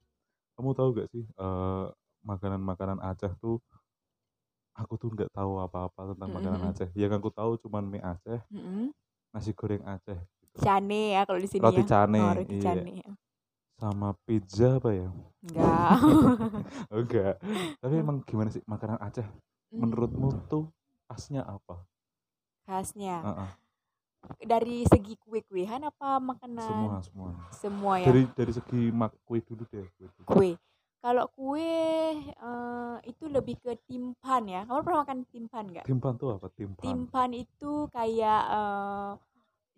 Kamu tahu gak sih eh, makanan-makanan Aceh tuh aku tuh nggak tahu apa-apa tentang makanan Mm-mm. Aceh. Yang aku tahu cuman mie Aceh, Mm-mm. nasi goreng Aceh gitu. Cane ya kalau di sini Roti ya. cane, Oh, roti iya. cane. Sama pizza apa ya? Enggak. Enggak. Tapi emang gimana sih makanan Aceh? Menurutmu tuh khasnya apa? khasnya Heeh, dari segi kue-kuehan apa makanan? semua semua. Semua ya. Dari dari segi mak kue dulu deh. Kue dulu. Kue. Kalau kue eh, itu lebih ke timpan ya. Kamu pernah makan timpan nggak? Timpan tuh apa? Timpan. Timpan itu kayak eh,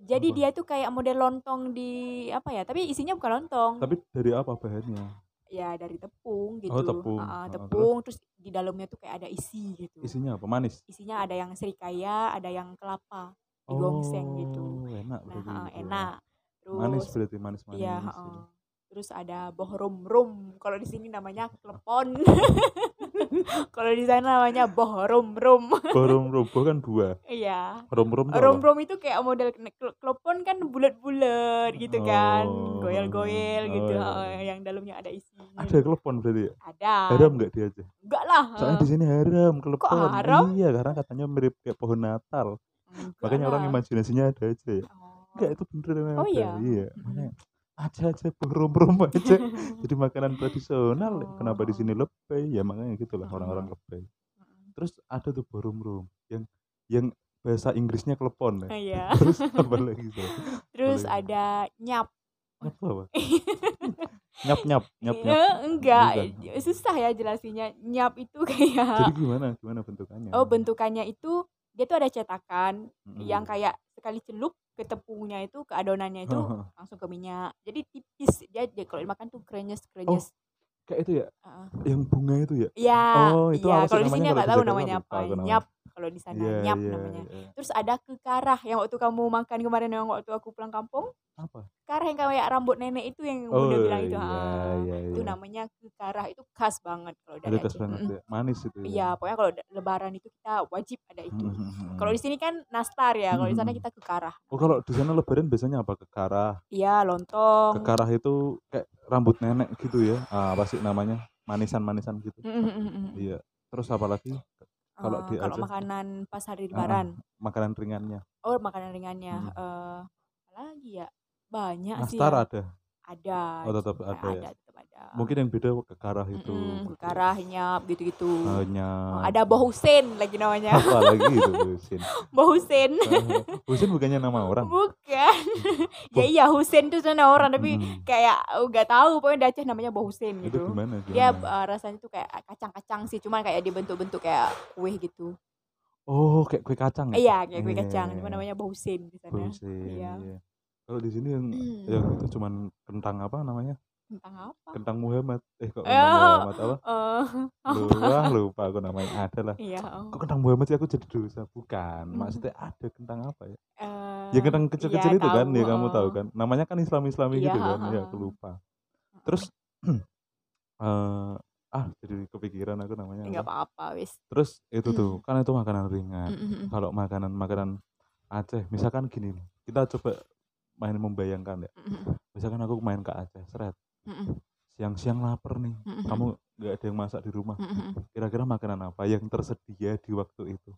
jadi Apa? dia tuh kayak model lontong di apa ya? Tapi isinya bukan lontong. Tapi dari apa bahannya? Ya dari tepung gitu. Oh, tepung. Ah, tepung terus di dalamnya tuh kayak ada isi gitu. Isinya apa? Manis. Isinya ada yang serikaya, ada yang kelapa. Digongseng gitu. Oh, enak Nah, berarti. ah, gitu ya. enak. Terus Manis berarti manis-manis. Iya, ya. heeh. Terus ada bohrom rum. Kalau di sini namanya klepon. Kalau di sana namanya bohrom rum. Borom robo kan dua. Iya. Rom-rom tuh Rum apa? rum itu kayak model klepon kan bulat-bulat gitu kan. Oh. Goyel-goyel Oh, gitu. iya, heeh, iya. yang dalamnya ada isinya. Ada klepon berarti ya? Ada. Haram nggak dia aja? Enggak lah. Soalnya di sini haram klepon. haram? Iya, karena katanya mirip kayak pohon Natal. Enggak Makanya orang lah. imajinasinya ada aja ya. Oh. Enggak, itu beneran Oh, ada. iya? Iya. Makanya aja aja rom-rom aja jadi makanan tradisional Oh. kenapa di sini lebay ya makanya gitulah orang-orang lebay Mm-mm. terus ada tuh borom-rom yang yang bahasa Inggrisnya klepon ya Iya. terus apa lagi tuh Terus Boleh. ada nyap. nyap apa nyap nyap nyap nyap Eh, enggak, Bukan. susah ya jelasinnya. Nyap itu kayak jadi gimana gimana bentukannya Oh, bentukannya itu dia tuh ada cetakan Mm-mm. yang kayak sekali celup ke tepungnya itu ke adonannya itu langsung ke minyak. Jadi tipis dia, dia kalau dimakan tuh krenyes krenyes. kayak itu ya Heeh. yang bunga itu ya Iya, Oh, itu sih Kalau di sini nggak tahu namanya apa. Nyap kalau di sana iya nyap iya namanya. iya. Terus ada kekarah yang waktu kamu makan kemarin yang waktu aku pulang kampung. apa Kekarah yang kayak rambut nenek itu yang oh Bunda bilang itu. iya ah. iya Itu iya namanya kekarah itu khas banget kalau dari khas Aceh. banget Mm-mm. ya manis itu ya Iya, pokoknya kalau lebaran itu kita wajib ada itu. Kalau di sini kan nastar ya, kalau di sana kita kekarah. Oh kalau di sana lebaran biasanya apa kekarah? Iya, lontong. Kekarah itu kayak rambut nenek gitu ya? Ah, apa sih namanya? Manisan-manisan gitu. Mm, mm, mm, mm. Iya. Terus apa lagi? Kalau Eh, di kalau makanan pas hari lebaran. makanan ringannya. Oh, makanan ringannya. Mm. eh apa lagi ya? Banyak sih Nastar ya. ada. Ada. Oh tetap juga ada ya. ada, tetap ada. Mungkin yang beda kekarah itu. Mm-mm, kekarah, nyap gitu-gitu. Hanya Oh, ada Boh Husen lagi namanya. apa lagi itu Husin? Boh Husen. Ah, Husin bukannya nama orang? Bukan. ya iya Husen itu nama orang tapi Mm-mm. kayak oh, nggak tahu pokoknya di Aceh namanya Boh Husen Itu gitu. gimana? Dia gimana? eh, rasanya tuh kayak kacang-kacang sih, cuman kayak dibentuk-bentuk kayak kue gitu. Oh kayak kue kacang ya? Iya, kayak kue kacang, Iya. cuma namanya Bausen di sana. Husin. Iya. Iya. Kalau di sini yang yang itu cuman kentang apa namanya? Tentang apa? Kentang Muhammad. Eh kok Eh, kentang Muhammad apa? Eh, Lupa, lupa aku namanya ada lah. iya. oh. Kok kentang Muhammad sih aku jadi dosa? Bukan. Hmm. Maksudnya ada kentang apa ya? Eh, Ya kentang kecil-kecil iya, itu kan, ya kamu tahu eh. kan. Namanya kan Islam-Islami Iya, gitu kan. Ya aku lupa. Terus eh ah jadi kepikiran aku namanya Enggak apa. apa-apa, wis. Terus itu tuh, Hmm. kan itu makanan ringan. Mm, mm, mm. Kalau makanan-makanan Aceh, misalkan gini kita coba main membayangkan ya. Misalkan aku main ke Aceh, seret. Siang-siang lapar nih, kamu nggak ada yang masak di rumah. Kira-kira makanan apa yang tersedia di waktu itu?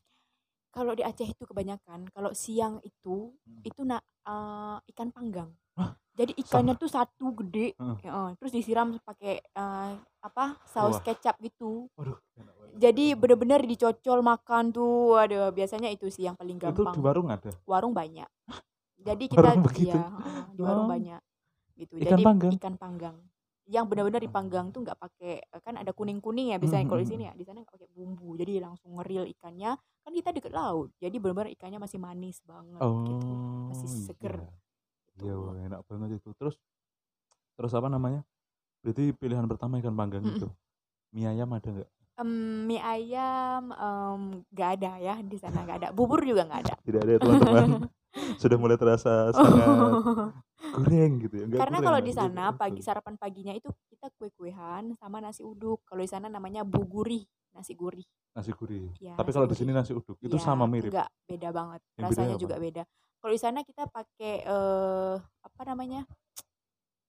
Kalau di Aceh itu kebanyakan, kalau siang itu Hmm. itu nak eh, ikan panggang. Hah? Jadi ikannya tuh satu gede, ya, eh, terus disiram pakai eh, apa saus Wah. kecap gitu. Waduh, enak. Jadi bener-bener dicocol makan tuh, aduh biasanya itu sih yang paling itu gampang. di warung ada. warung banyak. Jadi kita Warung begitu? iya, heeh, di warung Oh. banyak. Gitu. Ikan Jadi panggang? ikan panggang. Yang benar-benar dipanggang tuh nggak pakai kan ada kuning-kuning ya biasanya kalau di sini ya, di sana nggak pakai bumbu. Jadi langsung ngeril ikannya. Kan kita deket laut. Jadi benar-benar ikannya masih manis banget gitu. Oh, Masih seger. iya. Gitu. Iya, enak banget itu. Terus terus apa namanya? Berarti pilihan pertama ikan panggang itu. Mie ayam ada nggak? Em, mie ayam nggak ada ya di sana nggak ada. Bubur juga nggak ada. Tidak ada ya, teman-teman. Sudah mulai terasa sangat goreng gitu ya. Karena kalau di sana pagi sarapan paginya itu kita kue-kuehan sama nasi uduk. Kalau di sana namanya buguri nasi gurih. Nasi gurih. Iya, Tapi kalau di sini nasi uduk itu Iya, sama mirip. Enggak, beda banget. Yang Rasanya apa? juga beda. Kalau di sana kita pakai eh apa namanya?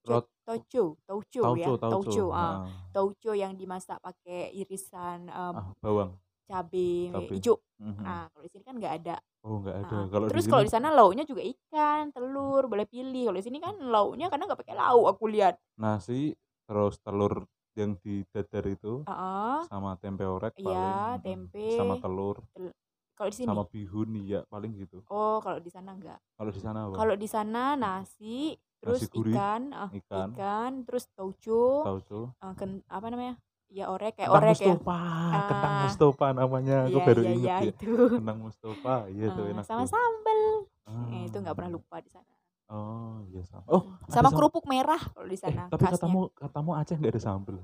Rot- Tauco, tauco ya, Tauco, tauco. ah. Tauco yang dimasak pakai irisan em, ah, bawang. Cabai hijau. Mhm. Nah, kalau di sini kan nggak ada. Oh, enggak ada. Ah, Kalau di Terus kalau di sana lauknya juga ikan, telur, boleh pilih. Kalau di sini kan lauknya kadang nggak pakai lauk aku lihat. nasi terus telur yang di dadar itu Heeh. sama tempe orek paling. Iya, mhm. tempe. Sama telur, Kalau di sini. sama bihun iya paling gitu. Oh, kalau di sana enggak. Kalau di sana apa? Kalau di sana nasi, terus Nasi gurih, ikan, ah, ikan, ikan, terus tauco, tauco. eh, ken- apa namanya? Ya orek kayak Kentang orek ya. Mustafa, kentang Ah. Mustafa namanya. Aku Iya, baru iya, inget iya, ya. itu. Kentang Mustafa, iya tuh Eh, enak sama tuh. sambel. Eh, itu nggak pernah Ah. lupa di sana. Oh, iya sama. Oh, Sama sam- kerupuk merah kalau di Eh, sana tapi khasnya. katamu katamu Aceh nggak ada sambel.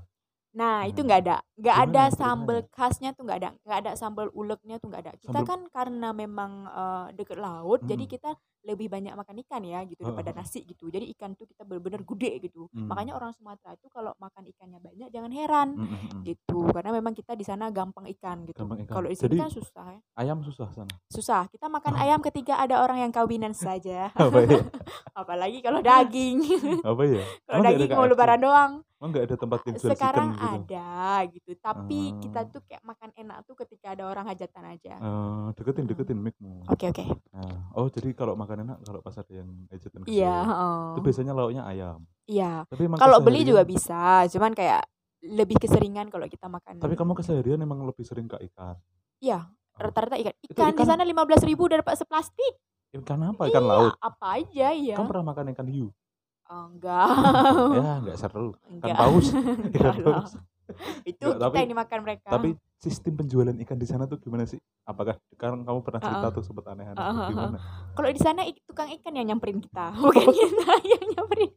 Nah, itu Nah, nggak ada. Nggak ada sambal khasnya tuh nggak ada. Nggak ada sambal uleknya tuh nggak ada. Kita Sambal- kan karena memang eh, deket laut, jadi Mm. kita lebih banyak makan ikan ya gitu daripada nasi gitu. Jadi ikan tuh kita benar-benar gede gitu. Hmm. Makanya orang Sumatera itu kalau makan ikannya banyak jangan heran Mm, mm, mm. gitu. Karena memang kita di sana gampang ikan gitu. Kalau di sini kan susah ya. ayam susah sana. Susah. Kita makan Oh. ayam ketika ada orang yang kawinan saja. Apa ya? Apalagi kalau daging. Apa ya? kalau daging mau lebaran doang. Emang nggak ada tempat yang jual Sekarang chicken gitu? ada gitu. Tapi kita Ah. tuh kayak makan enak tuh ketika ada orang hajatan aja. Eh, deketin deketin micmu. Oke oke. Nah, oh jadi kalau makan enak kalau pas ada yang hajatan Iya, heeh. Itu biasanya lauknya ayam. Iya. Tapi Kalau beli juga bisa, cuman kayak lebih keseringan kalau kita makan. Tapi kamu keseharian emang lebih sering ke ikan. Iya, Oh. rata-rata ikan. Itu Ikan di ikan- sana 15.000 udah dapat seplastik. Ikan apa? Ikan Iya, laut. apa aja ya. Kamu pernah makan ikan hiu? Oh, enggak. ya, nggak seru. Ikan Enggak. paus. Enggak Ikan paus. Itu Enggak, kita tapi- yang dimakan mereka. Tapi sistem penjualan ikan di sana tuh gimana sih? Apakah sekarang kamu pernah cerita Uh-uh. tuh sempat aneh-aneh tuh uh-uh. gimana? kalau di sana tukang ikan yang nyamperin kita, bukan kita yang nyamperin.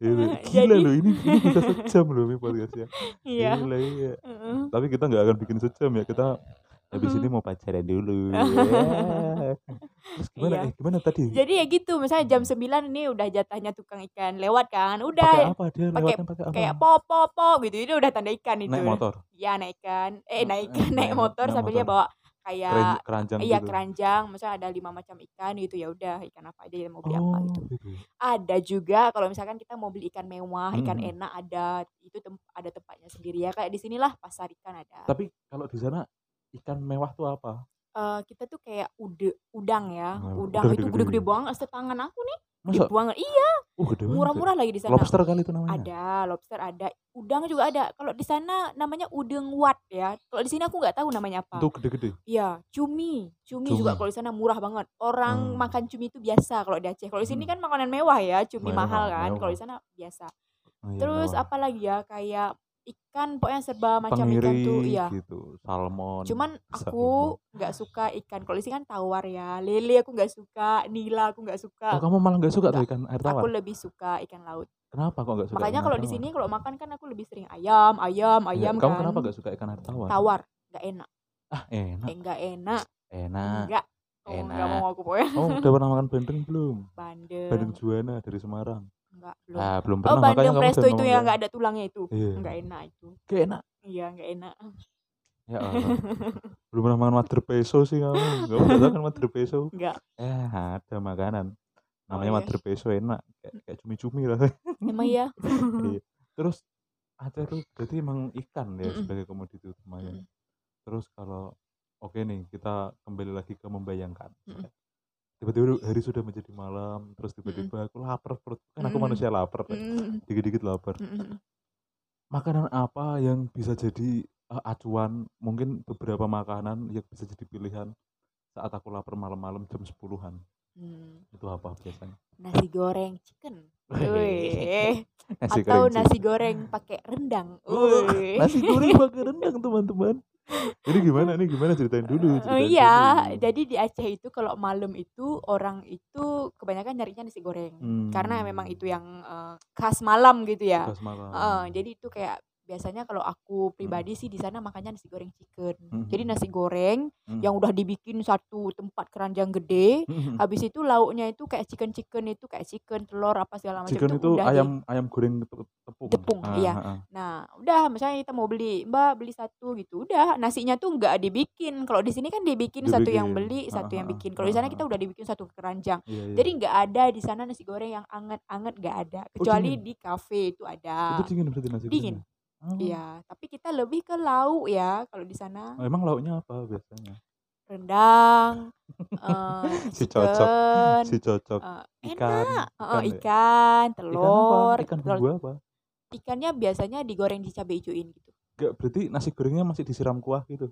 Iya, Gila Jadi- loh ini, ini bisa sejam loh ini podcastnya. Iya. Gila iya. Heeh. Tapi kita nggak akan bikin sejam ya. Kita habis ini Mhm. mau pacaran dulu. Ya. Terus gimana? Iya. Eh, gimana tadi? Jadi ya gitu, misalnya jam 9 ini udah jatahnya tukang ikan lewat kan, pakai udah apa dia apa? kayak po po po gitu, itu udah tanda ikan itu. Naik motor, Ya naik ikan, eh naik eh, naik naik- motor naik sambil dia motor. bawa Keren- kayak keranjang iya gitu. keranjang, misalnya ada lima macam ikan gitu ya udah ikan apa aja yang mau beli apa Oh, gitu. gitu. Ada juga kalau misalkan kita mau beli ikan mewah, ikan Mhm. enak ada itu tem- ada tempatnya sendiri ya kayak di sinilah pasar ikan ada. Tapi kalau di sana ikan mewah tuh apa? Eh, kita tuh kayak ude, udang ya, Oh, udang udang itu gede-gede. banget setangan aku nih, gede Masa? banget. Iya, Oh, gede banget. murah-murah lagi di sana. Lobster kali itu namanya. Ada, lobster ada, udang juga ada. Kalau di sana namanya udeng wat ya. Kalau di sini aku nggak tahu namanya apa. Itu gede-gede. Iya, cumi. Cumi juga Cumi. kalau di sana murah banget. Orang Hmm. makan cumi itu biasa kalau di Aceh. Kalau di sini Hmm. kan makanan mewah ya, cumi Mewah, mahal kan. Kalau di sana biasa. Oh, iya, Terus apa lagi ya? Kayak ikan pokoknya serba macam ikan tuh, iya. gitu, salmon. Cuman aku nggak suka ikan. Kalau di sini kan tawar ya. Lele aku nggak suka, nila aku nggak Oh, suka. kamu malah nggak suka tuh Nggak. ikan air tawar? Aku lebih suka ikan laut. Kenapa kok nggak suka Makanya kalau di sini kalau makan kan aku lebih sering ayam, ayam, Ya, ayam kamu kan. kenapa nggak suka ikan air tawar? Tawar, nggak enak. Ah, enak, Eh, nggak enak. enak. Enggak. Oh, nggak enak. mau aku pokoknya. Oh, udah pernah makan bandeng belum? Bandeng. Bandeng Juana dari Semarang. Enggak, belum. Ah, belum Oh, pernah makanya bandeng presto itu yang kayak- nggak ada tulangnya itu. Iya. Nggak enak itu. Kayak enak. Iya, nggak enak. Ya Allah. belum pernah makan mother peso sih kamu. Gak pernah tahu kan mother peso? Nggak. Eh, ada makanan. Namanya iya. mother peso enak. Kayak, kayak cumi-cumi rasanya. Emang iya. Iya. Terus Aceh tuh berarti emang ikan ya Mm-mm. sebagai komoditi utamanya. Mm-mm. Terus kalau oke nih kita kembali lagi ke membayangkan. Mm-mm. Tiba-tiba hari sudah menjadi malam, terus tiba-tiba aku lapar perut. Kan aku manusia lapar. Mm, Dikit-dikit lapar. mm. Makanan apa yang bisa jadi eh, acuan? Mungkin beberapa makanan yang bisa jadi pilihan saat aku lapar malam-malam jam 10-an. Hmm, Itu apa biasanya? Nasi goreng chicken. Wih. Nasi Atau goreng nasi goreng pakai rendang. Wih. nasi goreng pakai rendang teman-teman. Ini gimana nih? Gimana ceritain dulu? Oh Ceritain iya, dulu. jadi di Aceh itu kalau malam itu orang itu kebanyakan nyarinya nasi goreng. Karena memang Hmm, itu yang eh, khas malam gitu ya. Tugas malam. Heeh, jadi itu kayak biasanya kalau aku pribadi sih di sana makannya nasi goreng chicken. Mhm. Jadi nasi goreng Mhm. yang udah dibikin satu tempat keranjang gede, Mhm. habis itu lauknya itu kayak chicken-chicken itu kayak chicken, telur apa segala macam Chicken itu itu udah di ayam ayam goreng te tepung? Tepung, Ah, iya. heeh. Nah, udah misalnya kita mau beli, "Mbak, beli satu," gitu, udah nasinya tuh nggak dibikin. Kalau di sini kan dibikin, satu yang Dibikin. beli, Heeh satu yang heeh, bikin. Kalau di sana kita udah dibikin satu keranjang. Iya iya. Jadi nggak ada di sana nasi goreng yang anget-anget nggak ada, Oh, kecuali dingin? di kafe itu Itu ada. dingin berarti nasi Dingin. Oh. Iya, tapi kita lebih ke lauk ya kalau di sana. Oh, emang lauknya apa biasanya? Rendang, eee, Si cocok si cocok. eee, Ikan enak, ikan ya? ikan, Ikan apa? telur, Ikan telur apa? ikannya biasanya digoreng di cabai ijoin gitu. Enggak, berarti nasi gorengnya masih disiram kuah gitu?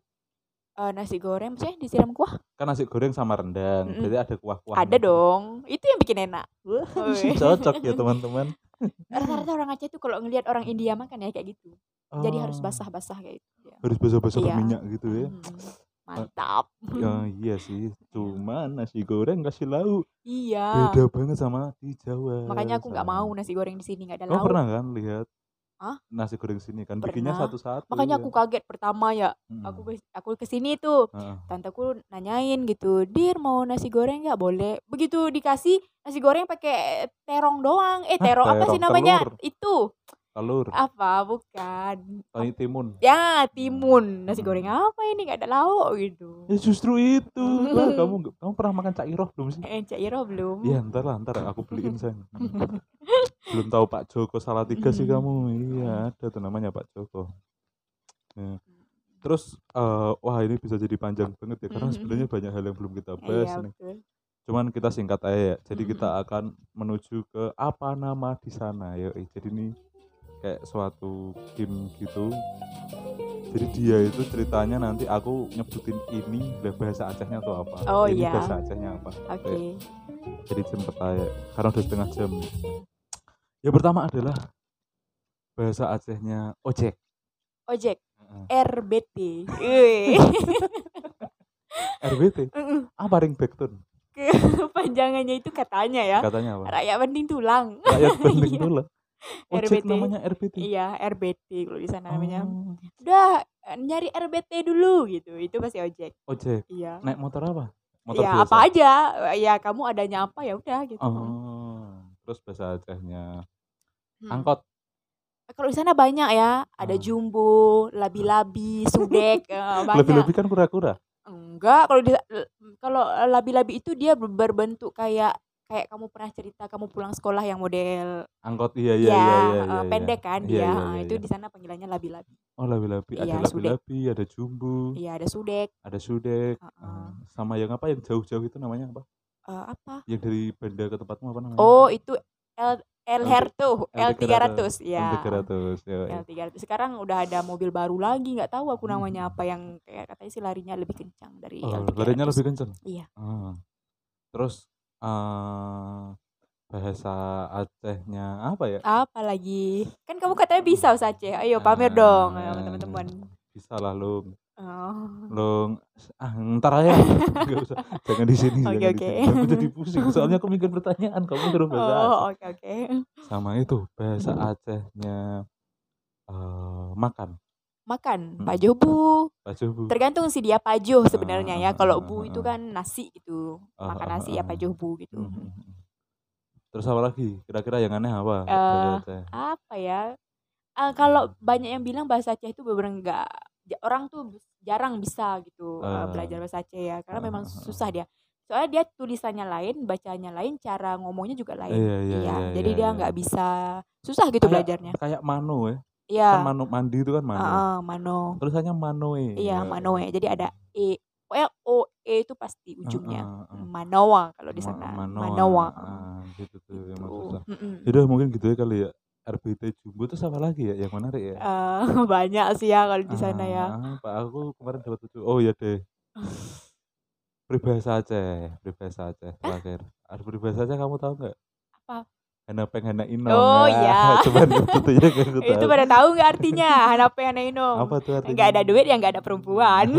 Eee, nasi goreng maksudnya disiram kuah? Kan nasi goreng sama rendang, Mhm. berarti ada Ada kuah-kuahnya gitu. dong, itu yang bikin enak. Cocok ya teman-teman. Rata-rata orang Aceh tuh kalau ngelihat orang India makan ya kayak gitu. Jadi harus Oh. basah-basah kayak gitu ya. Harus basah-basah Iya. berminyak gitu ya. Mhm. Mantap. Ya iya sih, cuman nasi goreng kasih lauk Iya. beda banget sama di Jawa Makanya aku nggak mau nasi goreng di sini nggak ada lauk. pernah kan lihat Hah? nasi goreng sini kan bikinnya Pernah. satu-satu Makanya ya. aku kaget pertama ya. Aku Mhm. ke aku ke sini tuh, Heeh. tanteku nanyain gitu, "Dir mau nasi goreng nggak?" "Boleh." Begitu dikasih nasi goreng pakai terong doang. Eh, Hah, terong apa sih terong? namanya? Telur? Itu. Telur, Apa? Bukan. tani timun. Ya, timun. Nasi goreng apa ini nggak ada lauk gitu. Ya justru itu. Wah, kamu kamu pernah makan cairoh belum sih? Eh, Cak Iro belum. Iya, ntar lah, ntar aku beliin sayang. Belum tahu Pak Joko Salatiga sih Mhm. kamu. Iya, ada tuh namanya Pak Joko. Nah, terus eh, wah ini bisa jadi panjang banget ya karena sebenarnya banyak hal yang belum kita bahas Iya, nih. betul. Cuman kita singkat aja ya. Jadi kita akan menuju ke apa nama di sana. Yo, jadi ini kayak suatu game gitu. Jadi dia itu ceritanya nanti aku nyebutin ini bahasa Acehnya tuh apa. Oh, ini iya. bahasa Acehnya apa. Oke. Jadi cepet aja karena udah setengah jam. Yang pertama adalah bahasa Acehnya ojek. Ojek. RBT. RBT. Apa ring backton? Panjangannya itu katanya ya. Katanya apa? Rakyat penting tulang. Rakyat penting Iya. RBT. namanya RBT. Iya, RBT kalau di sana namanya. Oh, Udah nyari RBT dulu gitu. Itu pasti ojek. ojek. Iya. Naik motor apa? Motor Ya biasa. apa aja. Ya kamu adanya apa ya udah gitu. Oh, terus bahasa Acehnya Hmm. angkot. Kalau di sana banyak ya, ada Ah. jumbo, labi-labi, sudek, eh, banyak. Lebih-lebih kan kura-kura. Enggak, kalau di kalau labi-labi itu dia ber- berbentuk kayak kayak kamu pernah cerita kamu pulang sekolah yang model Angkot iya iya ya, iya iya. eh, iya, pendek kan Iya, dia. iya, Ah, iya, itu iya. di sana panggilannya labi-labi. Oh, labi-labi. Ada Iya, labi-labi, ada jumbo, Iya, ada sudek. ada sudek. Heeh. Ah, sama yang apa yang jauh-jauh itu namanya apa? Eh, apa? Yang dari Banda ke tempatmu apa namanya? Oh, itu L L L- Herto, L300. L300 ya. L300. Ya, ya. L300. Sekarang udah ada mobil baru lagi, nggak tahu aku namanya Hmm. apa yang kayak katanya sih larinya lebih kencang dari Oh, L300. larinya lebih kenceng. Iya. Ah. Terus eh bahasa Acehnya apa ya? Apa lagi? Kan kamu katanya bisa Ustaz Aceh. Ayo pamer dong Ah, sama teman-teman. Bisa lah Lung. Oh. Lung ah ntar aja Nggak usah jangan di sini Oke, oke. aku jadi pusing soalnya aku mikir pertanyaan kamu suruh bahasa Aceh Oh, oke oke. sama itu bahasa Acehnya eh makan Makan Mm. pajobu. Pajuh bu Tergantung sih dia pajuh sebenarnya ya. Ah, Kalau ah, bu ah, itu ah. kan nasi gitu. Ah, Makan nasi ah, ya ah. pajuh bu gitu. Mhm, mhm. terus apa lagi kira-kira yang aneh apa Aceh Apa ya? Ah, kalau banyak yang bilang bahasa Aceh itu benar enggak orang tuh jarang bisa gitu Ah. belajar bahasa Aceh ya karena Ah, memang ah, ah, susah dia. Soalnya dia tulisannya lain, bacanya lain, cara ngomongnya juga lain. Iya, iya, iya, jadi iya, dia iya. nggak bisa susah gitu Kayak- belajarnya. kayak mano ya Iya. kan mano mandi itu kan mano ah, mano. tulisannya manoe Iya, manoe. Jadi ada e. Pokoknya o e itu pasti ujungnya. Ah, ah, ah. Manoa kalau di sana. manoa. Manoa. Ah, gitu tuh Gitu. susah Mm-mm. Yaudah mungkin gitu ya kali ya RBT Jumbo terus apa lagi ya yang menarik ya Eh, banyak sih ya kalau di sana ya. Ah, Pak aku kemarin dapat tujuh. Oh iya deh. Peribahasa Aceh, peribahasa Aceh terakhir. Ada peribahasa Aceh kamu tahu nggak? Apa? Hana peng hana ino. Oh, iya. Cuman itu ya kan aku Itu pada tahu nggak artinya? Hanape Hanaino. Apa tuh artinya? Nggak ada duit ya nggak ada perempuan.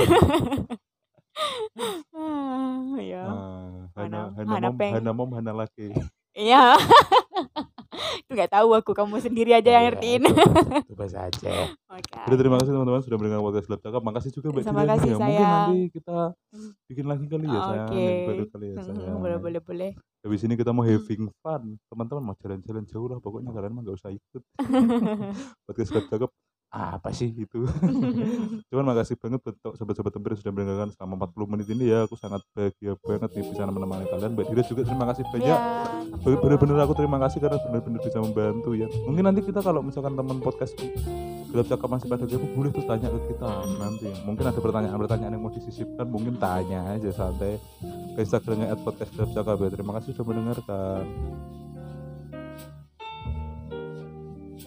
Ya. Ah, hana Hana- hana hana mom peng. hana mom hana laki. Iya. Nggak tahu aku kamu sendiri aja yang Iya, ngertiin Coba saja. Oke. Jadi terima kasih teman-teman sudah mendengar podcast Gelap Cakap. Makasih juga Mbak Terima kasih, nih ya. Mungkin sayang. nanti kita Hmm. bikin lagi kali ya sayang. Oke. Yang baru kali ya Hmm, sayang. boleh boleh boleh Habis ini kita mau Hmm. having fun. Teman-teman mau jalan-jalan jauh lah. Pokoknya kalian mah gak usah ikut. podcast Gelap Cakap apa sih itu cuman makasih banget buat sobat-sobat tempir sudah mendengarkan selama 40 menit ini ya. Aku sangat bahagia banget nih bisa menemani kalian. Mbak Dira juga terima kasih banyak. Ya. Bener-bener aku terima kasih karena bener-bener bisa membantu ya. Mungkin nanti kita kalau misalkan teman podcast gelap cakap masih pada kepo boleh tuh tanya ke kita nanti. Mungkin ada pertanyaan-pertanyaan yang mau disisipkan mungkin tanya aja santai. Ke Instagramnya at podcast gelap cakap ya. Terima kasih sudah mendengarkan